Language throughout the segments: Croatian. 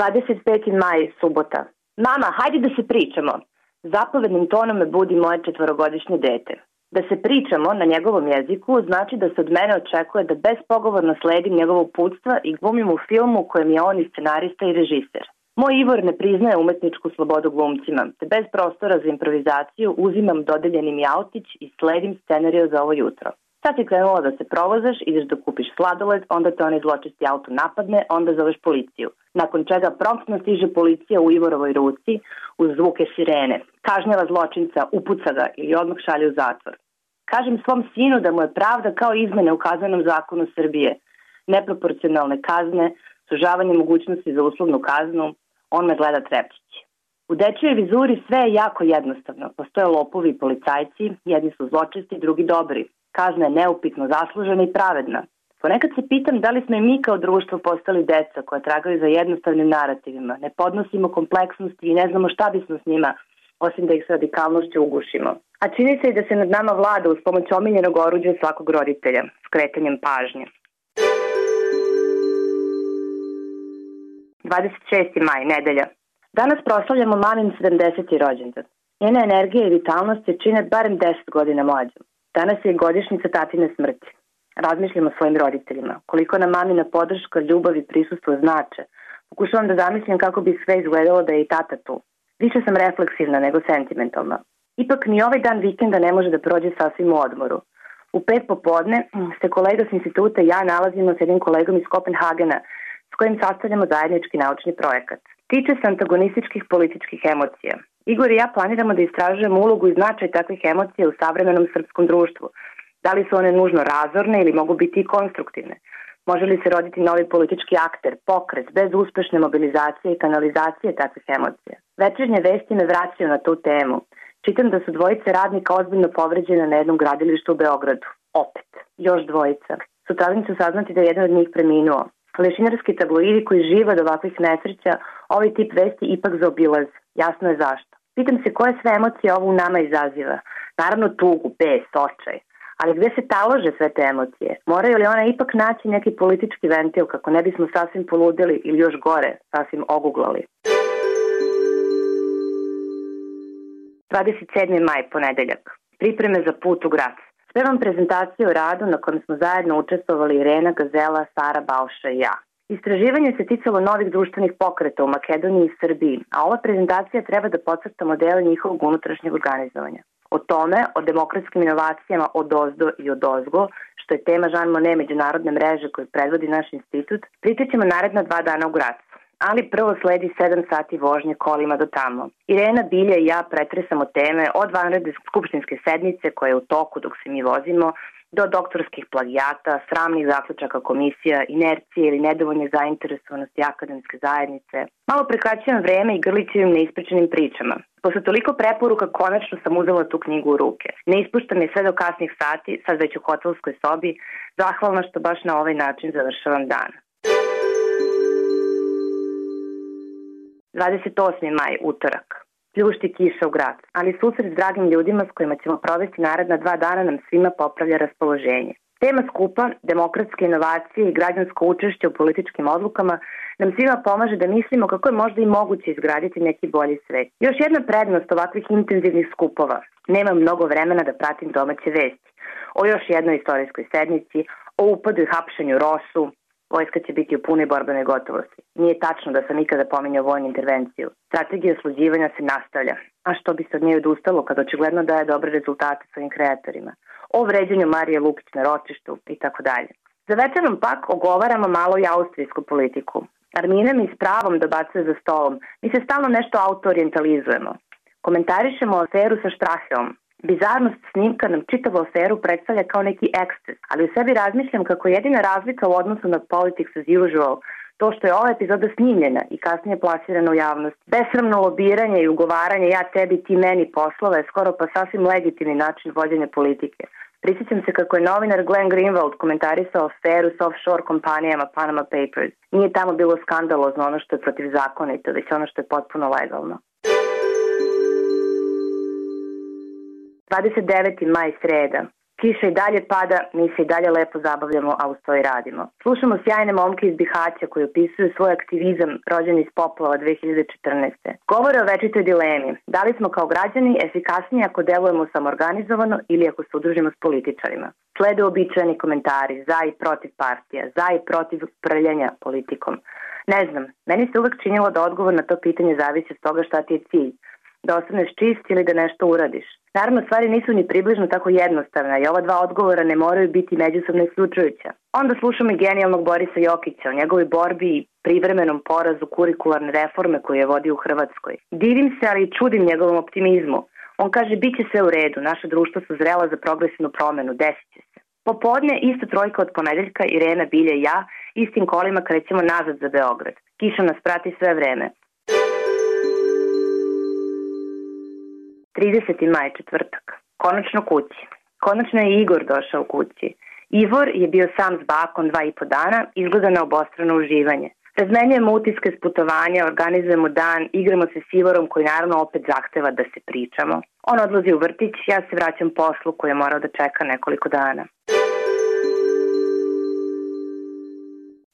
25. maj, subota. Mama, hajde da se pričamo. Zapovednim tonom me budi moje četvorogodišnje dete. Da se pričamo na njegovom jeziku znači da se od mene očekuje da bespogovorno sledim njegovo uputstva i glumim u filmu kojem je on i scenarista i režiser. Moj Ivor ne priznaje umetničku slobodu glumcima, te bez prostora za improvizaciju uzimam dodeljeni mi autić i sledim scenariju za ovo jutro. Sad si krenula da se provozaš, ideš da kupiš sladoled, onda te onaj zločesti auto napadne, onda zoveš policiju. Nakon čega promptno stiže policija u Ivorovoj ruci uz zvuke sirene. Kažnjava zločinca, upuca ga ili odmah šalje u zatvor. Kažem svom sinu da mu je pravda kao izmene u kaznenom zakonu Srbije. Neproporcionalne kazne, sužavanje mogućnosti za uslovnu kaznu, on me gleda trepčići. U dečijoj vizuri sve je jako jednostavno. Postoje lopovi i policajci, jedni su zločesti, drugi dobri. Kazna je neupitno zaslužena i pravedna. Ponekad se pitam da li smo i mi kao društvo postali deca koja tragaju za jednostavnim narativima, ne podnosimo kompleksnosti i ne znamo šta bismo s njima, osim da ih s radikalnošću ugušimo. A čini se i da se nad nama vlada uz pomoć omiljenog oruđa svakog roditelja, skretanjem pažnje. 26. maj, nedelja. Danas proslavljamo mamin 70. rođendan. Njena energija i vitalnost je čine barem 10 godina mlađom. Danas je godišnjica tatine smrti. Razmišljam o svojim roditeljima. Koliko nam mamina podrška, ljubav i prisustvo znače. Pokušavam da zamislim kako bi sve izgledalo da je i tata tu. Više sam refleksivna nego sentimentalna. Ipak ni ovaj dan vikenda ne može da prođe sasvim u odmoru. U pet popodne se kolega s instituta ja nalazimo s jednim kolegom iz Kopenhagena s kojim sastavljamo zajednički naučni projekat. Tiče se antagonističkih političkih emocija. Igor i ja planiramo da istražujemo ulogu i značaj takvih emocija u savremenom srpskom društvu. Da li su one nužno razorne ili mogu biti i konstruktivne? Može li se roditi novi politički akter, pokret, bez uspešne mobilizacije i kanalizacije takvih emocija? Večernje vesti me vraćaju na tu temu. Čitam da su dvojice radnika ozbiljno povređene na jednom gradilištu u Beogradu. Opet. Još dvojica. Sutradan ću saznati da je jedan od njih preminuo. Lešinarski tabloidi koji žive od ovakvih nesreća ovaj tip vesti ipak zaobilaz. Jasno je zašto. Pitam se koje sve emocije ovo u nama izaziva. Naravno tugu, bes, očaj. Ali gde se talože sve te emocije? Moraju li one ipak naći neki politički ventil kako ne bismo sasvim poludili ili još gore, sasvim oguglali? 27. maj, ponedeljak. Pripreme za put u grad. Spevam prezentaciju o radu na kojem smo zajedno učestvovali Irena Gazela, Sara Balša i ja. Istraživanje se ticalo novih društvenih pokreta u Makedoniji i Srbiji, a ova prezentacija treba da podcrta modele njihovog unutrašnjeg organizovanja. O tome, o demokratskim inovacijama od ozdo i od ozgo, što je tema Jean Monnet međunarodne mreže koju predvodi naš institut, ćemo naredna dva dana u Gracu ali prvo sledi 7 sati vožnje kolima do tamo. Irena Bilja i ja pretresamo teme od vanredne skupštinske sednice koje je u toku dok se mi vozimo, do doktorskih plagijata, sramnih zaključaka komisija, inercije ili nedovoljne zainteresovanosti akademske zajednice. Malo prekraćujem vreme i grlićevim neispričanim pričama. Posle toliko preporuka konačno sam uzela tu knjigu u ruke. Ne ispuštam je sve do kasnih sati, sad već u hotelskoj sobi, zahvalna što baš na ovaj način završavam dan. 28. maj, utorak. Pljušti kiša u grad, ali susret s dragim ljudima s kojima ćemo provesti naredna dva dana nam svima popravlja raspoloženje. Tema skupa, demokratske inovacije i građansko učešće u političkim odlukama nam svima pomaže da mislimo kako je možda i moguće izgraditi neki bolji svet. Još jedna prednost ovakvih intenzivnih skupova. Nemam mnogo vremena da pratim domaće vesti. O još jednoj istorijskoj sednici, o upadu i hapšenju Rosu, Vojska će biti u punoj borbenoj gotovosti. Nije tačno da sam ikada pominjao vojnu intervenciju. Strategija sluđivanja se nastavlja. A što bi se od nje odustalo kad očigledno daje dobre rezultate svojim kreatorima? O vređanju Marije Lukić na ročištu i tako dalje. Za večerom pak ogovaramo malo i austrijsku politiku. Armina mi s pravom dobacuje za stolom. Mi se stalno nešto auto-orientalizujemo. Komentarišemo aferu sa Štraheom, Bizarnost snimka nam čitavu aferu predstavlja kao neki eksces, ali u sebi razmišljam kako je jedina razlika u odnosu na politics as usual to što je ova epizoda snimljena i kasnije plasirana u javnost. Besramno lobiranje i ugovaranje ja tebi ti meni poslova je skoro pa sasvim legitimni način vođenja politike. Prisjećam se kako je novinar Glenn Greenwald komentarisao aferu s offshore kompanijama Panama Papers. Nije tamo bilo skandalozno ono što je protivzakonito, već ono što je potpuno legalno. 29. maj sreda. Kiša i dalje pada, mi se i dalje lepo zabavljamo, a uz to i radimo. Slušamo sjajne momke iz Bihaća koji opisuju svoj aktivizam rođen iz poplava 2014. Govore o večitoj dilemi. Da li smo kao građani efikasniji ako delujemo samorganizovano ili ako se udružimo s političarima? Slede običajni komentari za i protiv partija, za i protiv prljanja politikom. Ne znam, meni se uvek činilo da odgovor na to pitanje zavisi od toga šta ti je cilj da ostaneš čist ili da nešto uradiš. Naravno, stvari nisu ni približno tako jednostavne i ova dva odgovora ne moraju biti međusobno isključujuća. Onda slušamo i genijalnog Borisa Jokića o njegovoj borbi i privremenom porazu kurikularne reforme koju je vodio u Hrvatskoj. Divim se, ali i čudim njegovom optimizmu. On kaže, bit će sve u redu, naša društva su zrela za progresivnu promenu, desit će se. Popodne isto trojka od ponedeljka, Irena, Bilje i ja, istim kolima krećemo nazad za Beograd. Kiša nas prati sve vreme. 30. maj četvrtak. Konačno kući. Konačno je Igor došao kući. Ivor je bio sam s bakom dva i po dana, izgleda na obostrano uživanje. Razmenjujemo utiske s putovanja, organizujemo dan, igramo se s Ivorom koji naravno opet zahteva da se pričamo. On odlazi u vrtić, ja se vraćam poslu koji je morao da čeka nekoliko dana.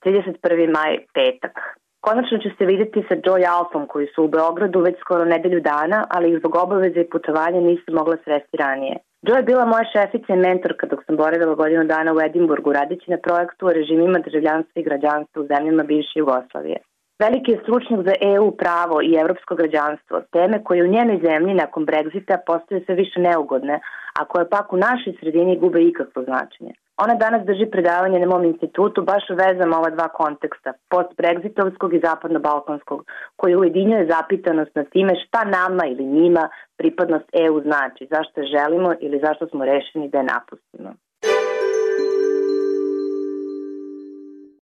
31. maj, petak. Konačno ću se videti sa Joy Alfom koji su u Beogradu već skoro nedelju dana, ali ih zbog obaveze i putovanja nisam mogla sresti ranije. Joy je bila moja šefica i mentorka dok sam boravila godinu dana u Edimburgu radići na projektu o režimima državljanstva i građanstva u zemljama bivše Jugoslavije. Veliki je stručnjak za EU pravo i evropsko građanstvo, teme koje u njenoj zemlji nakon Brexita postaju sve više neugodne, a koje pak u našoj sredini gube ikakvo značenje. Ona danas drži predavanje na mom institutu baš u vezama ova dva konteksta, post-brexitovskog i zapadno-balkanskog, koji ujedinjuje zapitanost na time šta nama ili njima pripadnost EU znači, zašto je želimo ili zašto smo rešeni da je napustimo.